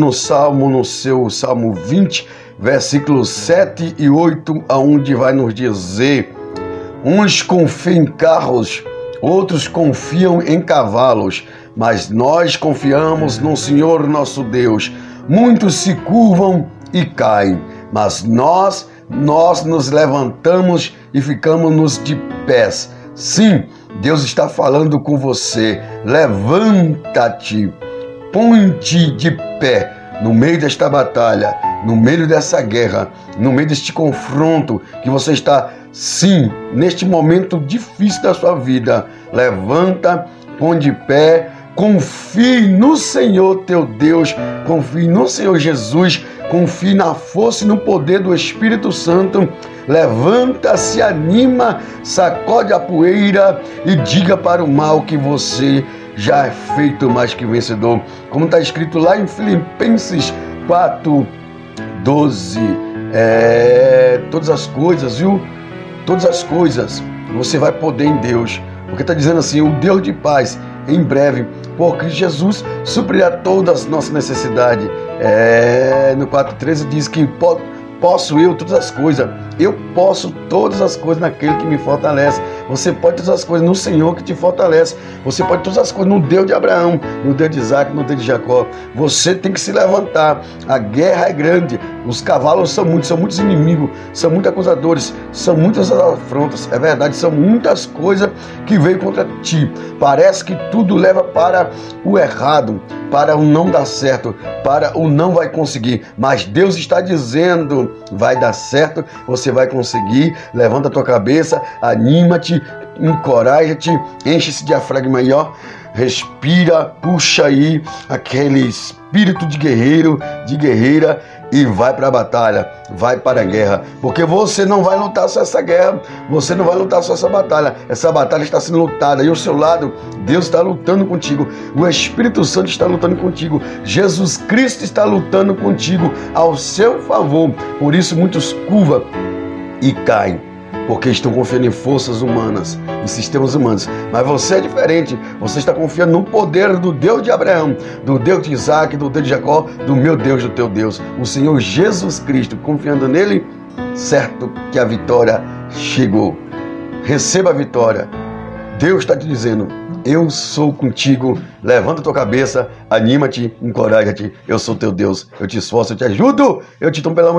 no Salmo, no seu Salmo 20, versículos 7 e 8, aonde vai nos dizer: Uns confiam em carros, outros confiam em cavalos, mas nós confiamos no Senhor nosso Deus. Muitos se curvam e caem, mas nós, nós nos levantamos e ficamos de pés. Sim, Deus está falando com você. Levanta-te, põe-te de pé no meio desta batalha, no meio dessa guerra, no meio deste confronto que você está, sim, neste momento difícil da sua vida. Levanta, põe de pé, confie no Senhor teu Deus, confie no Senhor Jesus, confie na força e no poder do Espírito Santo. Levanta-se, anima, sacode a poeira e diga para o mal que você já é feito mais que vencedor. Como está escrito lá em Filipenses 4, 12. É, todas as coisas, viu? Todas as coisas você vai poder em Deus. Porque está dizendo assim: o Deus de paz, em breve, por Cristo Jesus, suprirá todas as nossas necessidades. É, no 4,13 diz que Posso eu todas as coisas. Eu posso todas as coisas naquele que me fortalece. Você pode todas as coisas no Senhor que te fortalece. Você pode todas as coisas no Deus de Abraão, no Deus de Isaac, no Deus de Jacó. Você tem que se levantar. A guerra é grande. Os cavalos são muitos, são muitos inimigos, são muitos acusadores, são muitas afrontas. É verdade, são muitas coisas que veio contra ti. Parece que tudo leva para o errado, para o não dar certo, para o não vai conseguir. Mas Deus está dizendo vai dar certo, você vai conseguir. Levanta a tua cabeça, anima-te, encoraja-te, enche esse diafragma aí, ó. Respira, puxa aí aquele espírito de guerreiro, de guerreira e vai para a batalha, vai para a guerra, porque você não vai lutar só essa guerra, você não vai lutar só essa batalha, essa batalha está sendo lutada e ao seu lado Deus está lutando contigo, o Espírito Santo está lutando contigo, Jesus Cristo está lutando contigo ao seu favor, por isso muitos curvam e caem porque estão confiando em forças humanas, em sistemas humanos. Mas você é diferente. Você está confiando no poder do Deus de Abraão, do Deus de Isaac, do Deus de Jacó, do meu Deus, do teu Deus, o Senhor Jesus Cristo. Confiando nele, certo que a vitória chegou. Receba a vitória. Deus está te dizendo: Eu sou contigo. Levanta tua cabeça, anima-te, encoraja-te. Eu sou teu Deus. Eu te esforço, eu te ajudo. Eu te tomo pela mão de